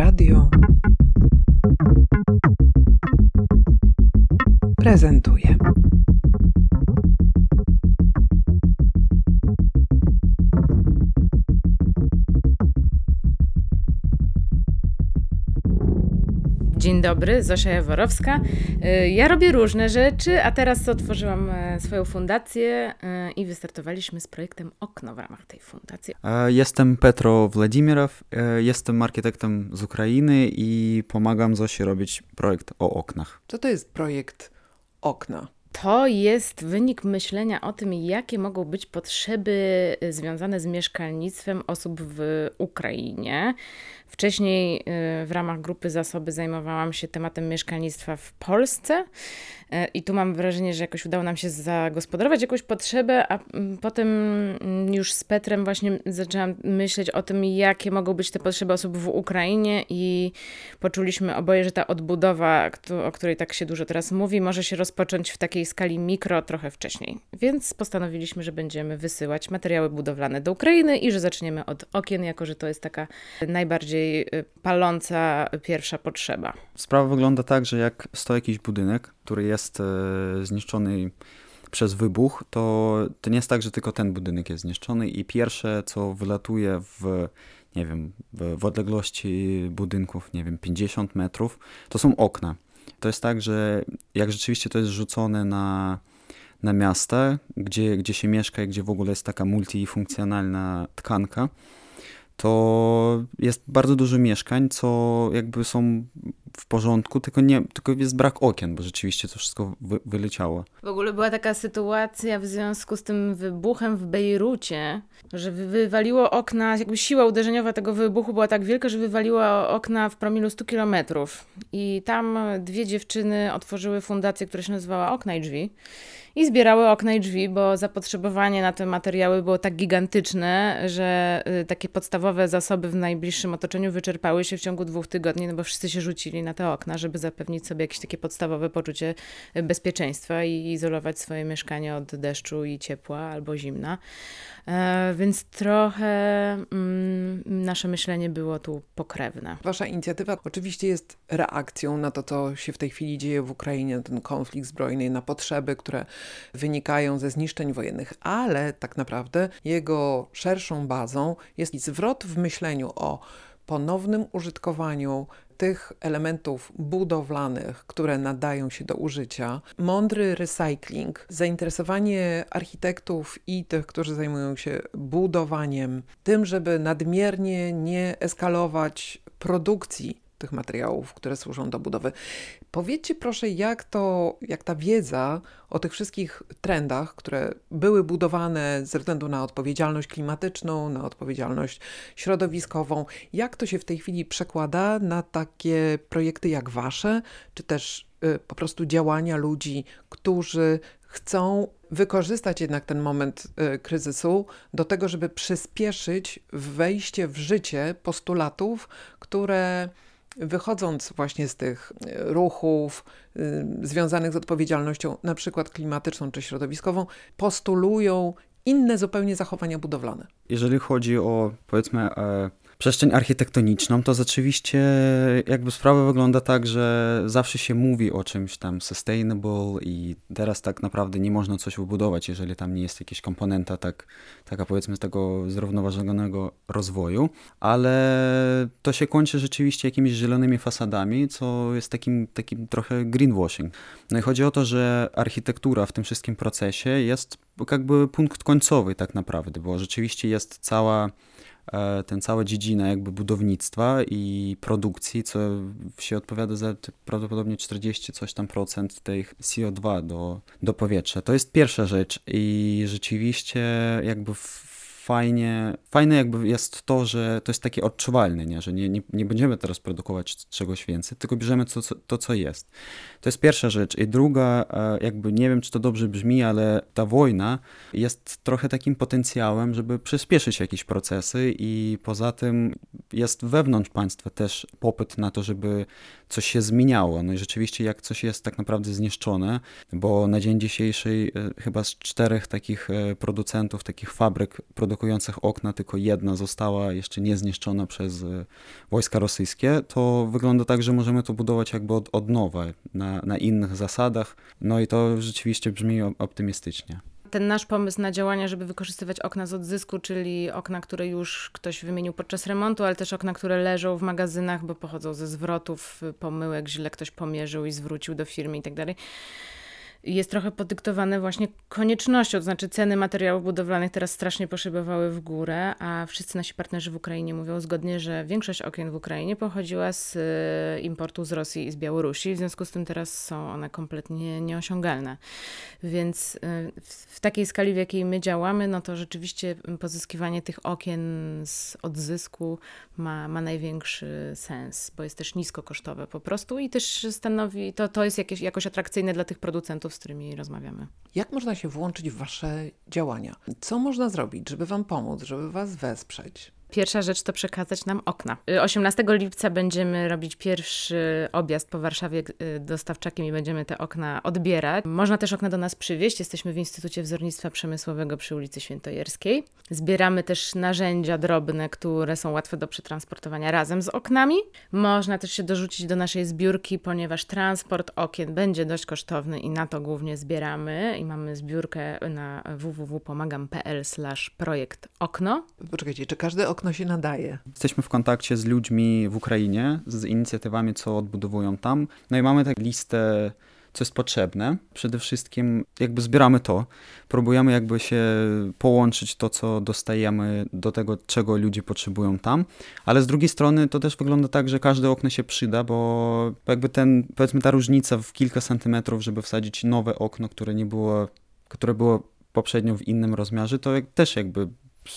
Radio prezentuje. Dzień dobry, Zosia Jaworowska. Y, Ja robię różne rzeczy, a teraz otworzyłam e, swoją fundację e, i wystartowaliśmy z projektem Okno w ramach tej fundacji. E, Jestem Petro Władimirow, e, jestem architektem z Ukrainy i pomagam Zosi robić projekt o oknach. Co to jest projekt Okna? To jest wynik myślenia o tym, jakie mogą być potrzeby związane z mieszkalnictwem osób w Ukrainie. Wcześniej y, w ramach grupy zasoby zajmowałam się tematem mieszkalnictwa w Polsce y, i tu mam wrażenie, że jakoś udało nam się zagospodarować jakąś potrzebę, a mm, potem mm, już z Petrem właśnie zaczęłam myśleć o tym, jakie mogą być te potrzeby osób w Ukrainie i poczuliśmy oboje, że ta odbudowa, o której tak się dużo teraz mówi, może się rozpocząć w takiej skali mikro trochę wcześniej. Więc postanowiliśmy, że będziemy wysyłać materiały budowlane do Ukrainy i że zaczniemy od okien, jako że to jest taka najbardziej y, paląca pierwsza potrzeba. Sprawa wygląda tak, że jak stoi jakiś budynek, który jest e, zniszczony przez wybuch, to, to nie jest tak, że tylko ten budynek jest zniszczony i pierwsze, co wylatuje w, nie wiem, w, w odległości budynków, nie wiem, 50 metrów, to są okna. To jest tak, że jak rzeczywiście to jest rzucone na, na miasta, gdzie, gdzie się mieszka i gdzie w ogóle jest taka multifunkcjonalna tkanka, to jest bardzo dużo mieszkań, co jakby są w porządku, tylko, nie, tylko jest brak okien, bo rzeczywiście to wszystko wy, wyleciało. W ogóle była taka sytuacja w związku z tym wybuchem w Bejrucie, że wy- wywaliło okna, jakby siła uderzeniowa tego wybuchu była tak wielka, że wywaliło okna w promilu 100 kilometrów. I tam dwie dziewczyny otworzyły fundację, która się nazywała Okna i Drzwi. I zbierały okna i drzwi, bo zapotrzebowanie na te materiały było tak gigantyczne, że y, takie podstawowe zasoby w najbliższym otoczeniu wyczerpały się w ciągu dwóch tygodni, no bo wszyscy się rzucili na te okna, żeby zapewnić sobie jakieś takie podstawowe poczucie y, bezpieczeństwa i izolować swoje mieszkanie od deszczu i ciepła albo zimna. E, więc trochę mm, nasze myślenie było tu pokrewne. Wasza inicjatywa oczywiście jest reakcją na to, co się w tej chwili dzieje w Ukrainie, na ten konflikt zbrojny, na potrzeby, które wynikają ze zniszczeń wojennych, ale tak naprawdę jego szerszą bazą jest zwrot w myśleniu o ponownym użytkowaniu tych elementów budowlanych, które nadają się do użycia, mądry recycling, zainteresowanie architektów i tych, którzy zajmują się budowaniem, tym, żeby nadmiernie nie eskalować produkcji tych materiałów, które służą do budowy. Powiedzcie proszę, jak to, jak ta wiedza o tych wszystkich trendach, które były budowane ze względu na odpowiedzialność klimatyczną, na odpowiedzialność środowiskową, jak to się w tej chwili przekłada na takie projekty jak wasze, czy też y, po prostu działania ludzi, którzy chcą wykorzystać jednak ten moment y, kryzysu do tego, żeby przyspieszyć wejście w życie postulatów, które wychodząc właśnie z tych y, ruchów y, związanych z odpowiedzialnością, na przykład klimatyczną czy środowiskową, postulują inne zupełnie zachowania budowlane. Jeżeli chodzi o, powiedzmy, e, przestrzeń architektoniczną, to rzeczywiście jakby sprawa wygląda tak, że zawsze się mówi o czymś tam sustainable i teraz tak naprawdę nie można coś wybudować, jeżeli tam nie jest jakaś komponenta tak, taka powiedzmy tego zrównoważonego rozwoju, ale to się kończy rzeczywiście jakimiś zielonymi fasadami, co jest takim, takim trochę greenwashing. No i chodzi o to, że architektura w tym wszystkim procesie jest jakby punkt końcowy tak naprawdę, bo rzeczywiście jest cała ten cała dziedzina jakby budownictwa i produkcji, co się odpowiada za prawdopodobnie 40 coś tam procent tych CO2 do, do powietrza. To jest pierwsza rzecz i rzeczywiście jakby f- fajnie, fajne jakby jest to, że to jest takie odczuwalne, nie? że nie, nie, nie będziemy teraz produkować czegoś więcej, tylko bierzemy to, co, to, co jest. To jest pierwsza rzecz. I druga, e, jakby nie wiem, czy to dobrze brzmi, ale ta wojna jest trochę takim potencjałem, żeby przyspieszyć jakieś procesy i poza tym jest wewnątrz państwa też popyt na to, żeby coś się zmieniało. No i rzeczywiście jak coś jest tak naprawdę zniszczone, bo na dzień dzisiejszy e, chyba z czterech takich e, producentów, takich fabryk produkujących okna tylko jedna została jeszcze nie zniszczona przez e, wojska rosyjskie, to wygląda tak, że możemy to budować jakby od, od nowa, na, na innych zasadach. No i to rzeczywiście brzmi optymistycznie ten nasz pomysł na działania, żeby wykorzystywać okna z odzysku, czyli okna, które już ktoś wymienił podczas remontu, ale też okna, które leżą w magazynach, bo pochodzą ze zwrotów, pomyłek, źle ktoś pomierzył i zwrócił do firmy i tak jest trochę podyktowane właśnie koniecznością, to znaczy ceny materiałów budowlanych teraz strasznie poszybowały w górę, a wszyscy nasi partnerzy w Ukrainie mówią zgodnie, że większość okien w Ukrainie pochodziła z e, importu z Rosji i z Białorusi, w związku z tym teraz są one kompletnie nieosiągalne. Więc e, w takiej skali, w jakiej my działamy, no to rzeczywiście pozyskiwanie tych okien z odzysku ma, ma największy sens, bo jest też niskokosztowe po prostu i też stanowi, to, to jest jakieś, jakoś atrakcyjne dla tych producentów, z którymi rozmawiamy. Jak można się włączyć w Wasze działania? Co można zrobić, żeby Wam pomóc, żeby Was wesprzeć? Pierwsza rzecz to przekazać nam okna. 18 y, lipca będziemy robić pierwszy objazd po Warszawie y, dostawczakiem i będziemy te okna odbierać. Można też okna do nas przywieźć. Jesteśmy w Instytucie Wzornictwa Przemysłowego przy ulicy Świętojerskiej. Zbieramy też narzędzia drobne, które są łatwe do przetransportowania razem z oknami. Można też się dorzucić do naszej zbiórki, ponieważ transport okien będzie dość kosztowny i na to głównie zbieramy. I mamy zbiórkę na www.pomagam.pl projekt okno. Poczekajcie, czy każde okno okno się nadaje. Jesteśmy w kontakcie z ludźmi w Ukrainie, z inicjatywami, co odbudowują tam. No i mamy taką listę co jest potrzebne. Przede wszystkim jakby zbieramy to, próbujemy jakby się połączyć to, co dostajemy do tego, czego ludzie potrzebują tam, ale z drugiej strony to też wygląda tak, że każde okno się przyda, bo jakby ten, powiedzmy ta różnica w kilka centymetrów, żeby wsadzić nowe okno, które nie było, które było poprzednio w innym rozmiarze, to też jakby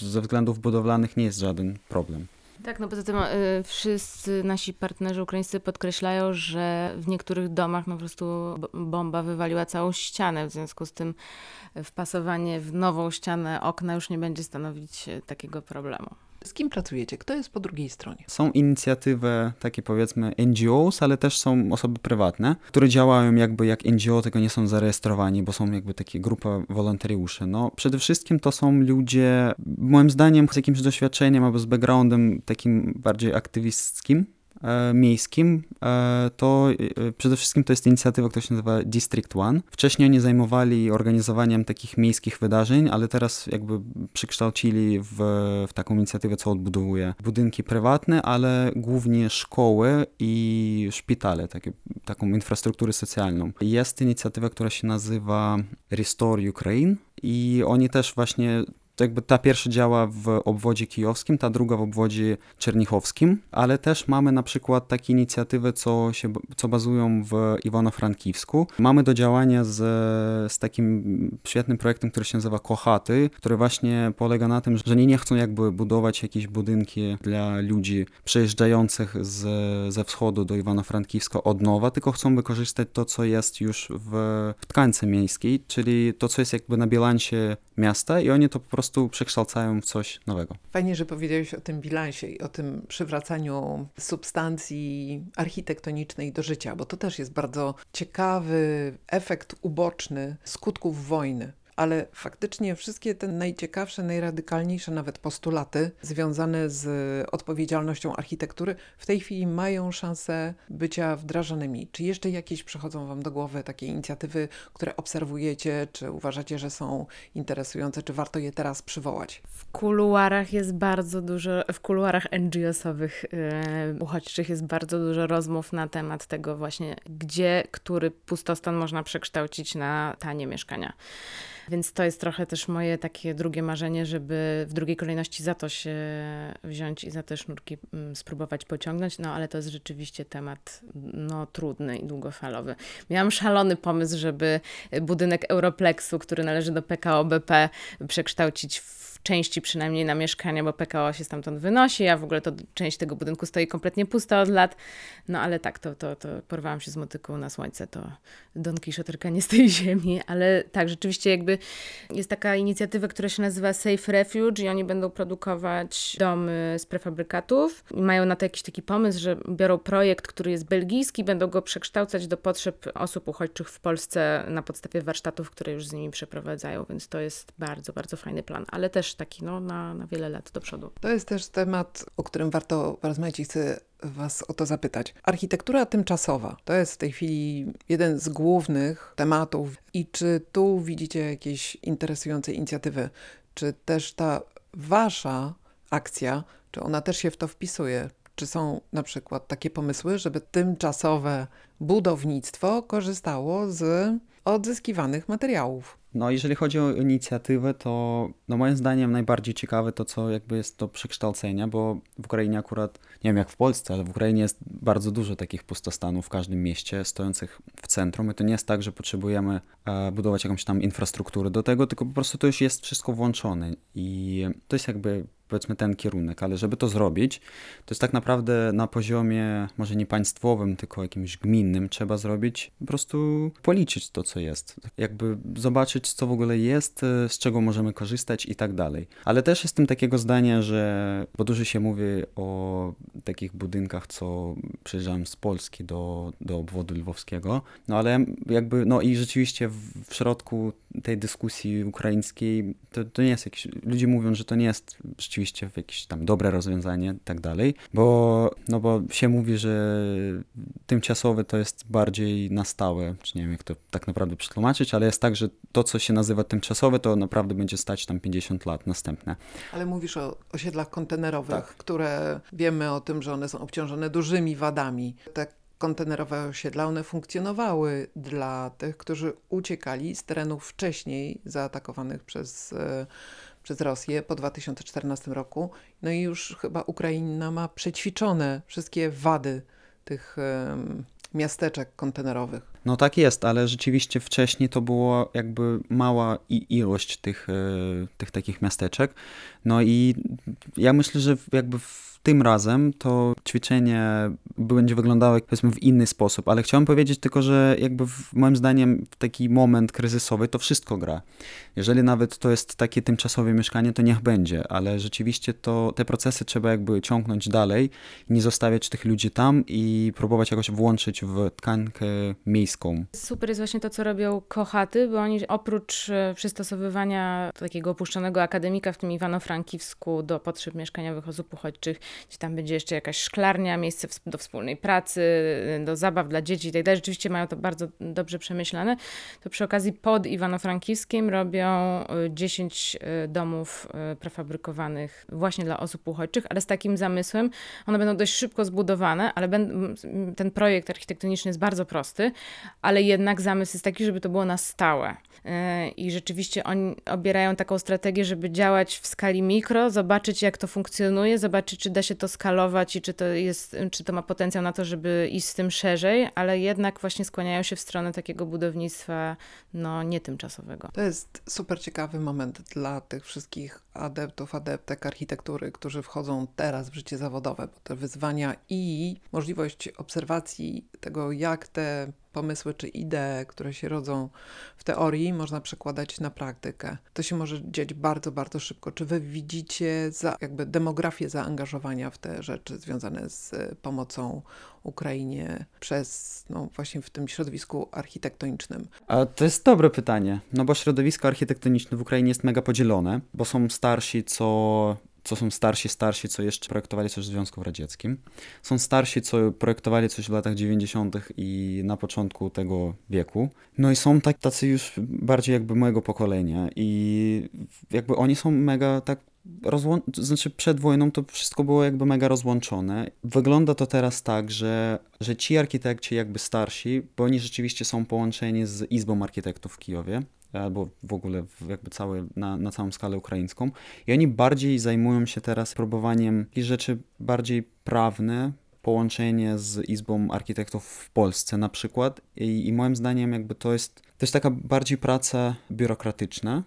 ze względów budowlanych nie jest żaden problem. Tak, no poza tym y, wszyscy nasi partnerzy ukraińscy podkreślają, że w niektórych domach no po prostu bomba wywaliła całą ścianę, w związku z tym wpasowanie w nową ścianę okna już nie będzie stanowić y, takiego problemu. Z kim pracujecie? Kto jest po drugiej stronie? Są inicjatywy takie powiedzmy NGOs, ale też są osoby prywatne, które działają jakby jak NGO, tylko nie są zarejestrowani, bo są jakby takie grupa wolontariuszy. No przede wszystkim to są ludzie, moim zdaniem, z jakimś doświadczeniem albo z backgroundem takim bardziej aktywistycznym, miejskim, e, to e, przede wszystkim to jest inicjatywa, która się nazywa District One. Wcześniej oni zajmowali organizowaniem takich miejskich wydarzeń, ale teraz jakby przekształcili w, w taką inicjatywę, co odbudowuje budynki prywatne, ale głównie szkoły i szpitale, takie, taką infrastrukturę socjalną. Jest inicjatywa, która się nazywa Restore Ukraine i oni też właśnie jakby ta pierwsza działa w obwodzie kijowskim, ta druga w obwodzie czernichowskim, ale też mamy na przykład takie inicjatywy, co, się, co bazują w Iwano-Frankiwsku. Mamy do działania z, z takim świetnym projektem, który się nazywa Kochaty, który właśnie polega na tym, że nie, nie chcą jakby budować jakieś budynki dla ludzi przejeżdżających z, ze wschodu do Iwano-Frankiwska od nowa, tylko chcą wykorzystać to, co jest już w, w tkance miejskiej, czyli to, co jest jakby na bilansie miasta i oni to po prostu przekształcają w coś nowego. Fajnie, że powiedziałeś o tym bilansie i o tym przywracaniu substancji architektonicznej do życia, bo to też jest bardzo ciekawy efekt uboczny skutków wojny ale faktycznie wszystkie te najciekawsze, najradykalniejsze nawet postulaty związane z odpowiedzialnością architektury w tej chwili mają szansę bycia wdrażanymi. Czy jeszcze jakieś przychodzą Wam do głowy takie inicjatywy, które obserwujecie, czy uważacie, że są interesujące, czy warto je teraz przywołać? W kuluarach jest bardzo dużo, w kuluarach NGO-sowych yy, uchodźczych jest bardzo dużo rozmów na temat tego właśnie, gdzie który pustostan można przekształcić na tanie mieszkania. Więc to jest trochę też moje takie drugie marzenie, żeby w drugiej kolejności za to się wziąć i za te sznurki mm, spróbować pociągnąć, no ale to jest rzeczywiście temat no, trudny i długofalowy. Miałam szalony pomysł, żeby budynek Europlexu, który należy do PKO BP, przekształcić w części przynajmniej na mieszkania, bo PKO się stamtąd wynosi, a w ogóle to część tego budynku stoi kompletnie pusta od lat. No ale tak, to, to, to porwałam się z motyką na słońce, to Don Quixoterka nie z tej ziemi, ale tak, rzeczywiście jakby jest taka inicjatywa, która się nazywa Safe Refuge i oni będą produkować domy z prefabrykatów i mają na to jakiś taki pomysł, że biorą projekt, który jest belgijski, będą go przekształcać do potrzeb osób uchodźczych w Polsce na podstawie warsztatów, które już z nimi przeprowadzają, więc to jest bardzo, bardzo fajny plan, ale też też taki no, na, na wiele lat do przodu. To jest też temat, o którym warto porozmawiać i chcę Was o to zapytać. Architektura tymczasowa to jest w tej chwili jeden z głównych tematów. I czy tu widzicie jakieś interesujące inicjatywy? Czy też ta Wasza akcja, czy ona też się w to wpisuje? Czy są na przykład takie pomysły, żeby tymczasowe budownictwo korzystało z odzyskiwanych materiałów? No, jeżeli chodzi o inicjatywę, to no moim zdaniem najbardziej ciekawe to, co jakby jest to przekształcenia, bo w Ukrainie akurat, nie wiem jak w Polsce, ale w Ukrainie jest bardzo dużo takich pustostanów w każdym mieście, stojących w centrum i to nie jest tak, że potrzebujemy e, budować jakąś tam infrastrukturę do tego, tylko po prostu to już jest wszystko włączone i to jest jakby powiedzmy ten kierunek, ale żeby to zrobić, to jest tak naprawdę na poziomie może nie państwowym, tylko jakimś gminnym trzeba zrobić, po prostu policzyć to, co jest. Jakby zobaczyć, co w ogóle jest, e, z czego możemy korzystać i tak dalej. Ale też jestem takiego zdania, że, bo dużo się mówi o takich budynkach, co przyjeżdżałem z Polski do, do obwodu lwowskiego, no ale jakby, no i rzeczywiście w, w środku tej dyskusji ukraińskiej to, to nie jest jakieś, ludzie mówią, że to nie jest rzeczywiście jakieś tam dobre rozwiązanie i tak dalej, bo, no bo się mówi, że tymczasowe to jest bardziej na stałe, czy nie wiem jak to tak naprawdę przetłumaczyć, ale jest tak, że to co się nazywa tymczasowe to naprawdę będzie stać tam 50 lat następne. Ale mówisz o osiedlach kontenerowych, Tak. które wiemy o tym, że one są obciążone dużymi wadami. Te kontenerowe osiedla, one funkcjonowały dla tych, którzy uciekali z terenów wcześniej zaatakowanych przez, e, przez Rosję po 2014 roku. No i już chyba Ukraina ma przećwiczone wszystkie wady tych em, miasteczek kontenerowych. No tak jest, ale rzeczywiście wcześniej to było jakby mała ilość tych, e, tych takich miasteczek. No i ja myślę, że jakby w tym razem to ćwiczenie będzie wyglądało powiedzmy w inny sposób, ale chciałem powiedzieć tylko, że jakby w, moim zdaniem w taki moment kryzysowy to wszystko gra. Jeżeli nawet to jest takie tymczasowe mieszkanie, to niech będzie, ale rzeczywiście to te procesy trzeba jakby ciągnąć dalej, nie zostawiać tych ludzi tam i próbować jakoś włączyć w tkankę miejską. Super jest właśnie to, co robią Kochaty, bo oni oprócz e, przystosowywania takiego opuszczonego akademika w tym Iwano-Frankiwsku do potrzeb mieszkaniowych osób uchodźczych, gdzie tam będzie jeszcze jakaś szklarnia, miejsce do wspólnej pracy, e, do zabaw dla dzieci i tak rzeczywiście mają to bardzo dobrze przemyślane, to przy okazji pod Iwano-Frankivskim robią e, 10 e, domów e, prefabrykowanych właśnie dla osób uchodźczych, ale z takim zamysłem, one będą dość szybko zbudowane, ale ten projekt architektoniczny jest bardzo prosty, ale jednak zamysł jest taki, żeby to było na stałe. I rzeczywiście oni obierają taką strategię, żeby działać w skali mikro, zobaczyć jak to funkcjonuje, zobaczyć czy da się to skalować i czy to, jest, czy to ma potencjał na to, żeby iść z tym szerzej, ale jednak właśnie skłaniają się w stronę takiego budownictwa no, nietymczasowego. To jest super ciekawy moment dla tych wszystkich adeptów, adeptek architektury, którzy wchodzą teraz w życie zawodowe, bo te wyzwania i możliwość obserwacji tego, jak te pomysły czy idee, które się rodzą w teorii, można przekładać na praktykę. To się może dziać bardzo, bardzo szybko. Czy wy widzicie za, jakby demografię zaangażowania w te rzeczy związane z e, pomocą Ukrainie przez, no właśnie w tym środowisku architektonicznym? A to jest dobre pytanie, no bo środowisko architektoniczne w Ukrainie jest mega podzielone, bo są starsi, co, co są starsi, starsi, co jeszcze projektowali coś w Związku Radzieckim. Są starsi, co projektowali coś w latach 90. i na początku tego wieku. No i są tak, tacy już bardziej jakby mojego pokolenia i jakby oni są mega tak rozłą- znaczy przed wojną to wszystko było jakby mega rozłączone. Wygląda to teraz tak, że, że ci architekci jakby starsi, bo oni rzeczywiście są połączeni z Izbą Architektów w Kijowie, albo w ogóle jakby całe, na, na całą skalę ukraińską. I oni bardziej zajmują się teraz próbowaniem rzeczy bardziej prawne, połączenie z Izbą Architektów w Polsce na przykład. I, i moim zdaniem jakby to jest, jest taka bardziej praca biurokratyczna,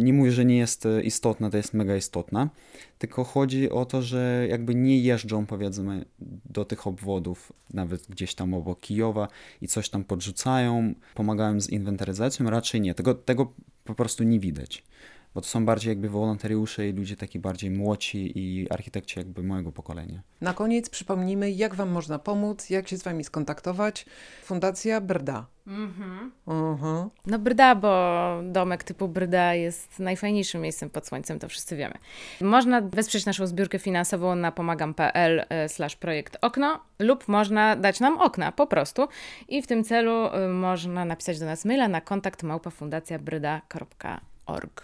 Nie mówię, że nie jest e, istotna, to jest mega istotna, tylko chodzi o to, że jakby nie jeżdżą powiedzmy do tych obwodów, nawet gdzieś tam obok Kijowa i coś tam podrzucają, pomagają z inwentaryzacją, raczej nie, tego, tego po prostu nie widać. Bo to są bardziej jakby wolontariusze i ludzie taki bardziej młodzi i architekci jakby mojego pokolenia. Na koniec przypomnijmy, jak Wam można pomóc, jak się z Wami skontaktować. Fundacja Brda. Mhm. No Brda, bo domek typu Brda jest najfajniejszym miejscem pod słońcem, to wszyscy wiemy. Można wesprzeć naszą zbiórkę finansową na pomagam.pl e, slash projekt okno lub można dać nam okna po prostu i w tym celu e, można napisać do nas maila na kontakt małpafundacjabryda.org.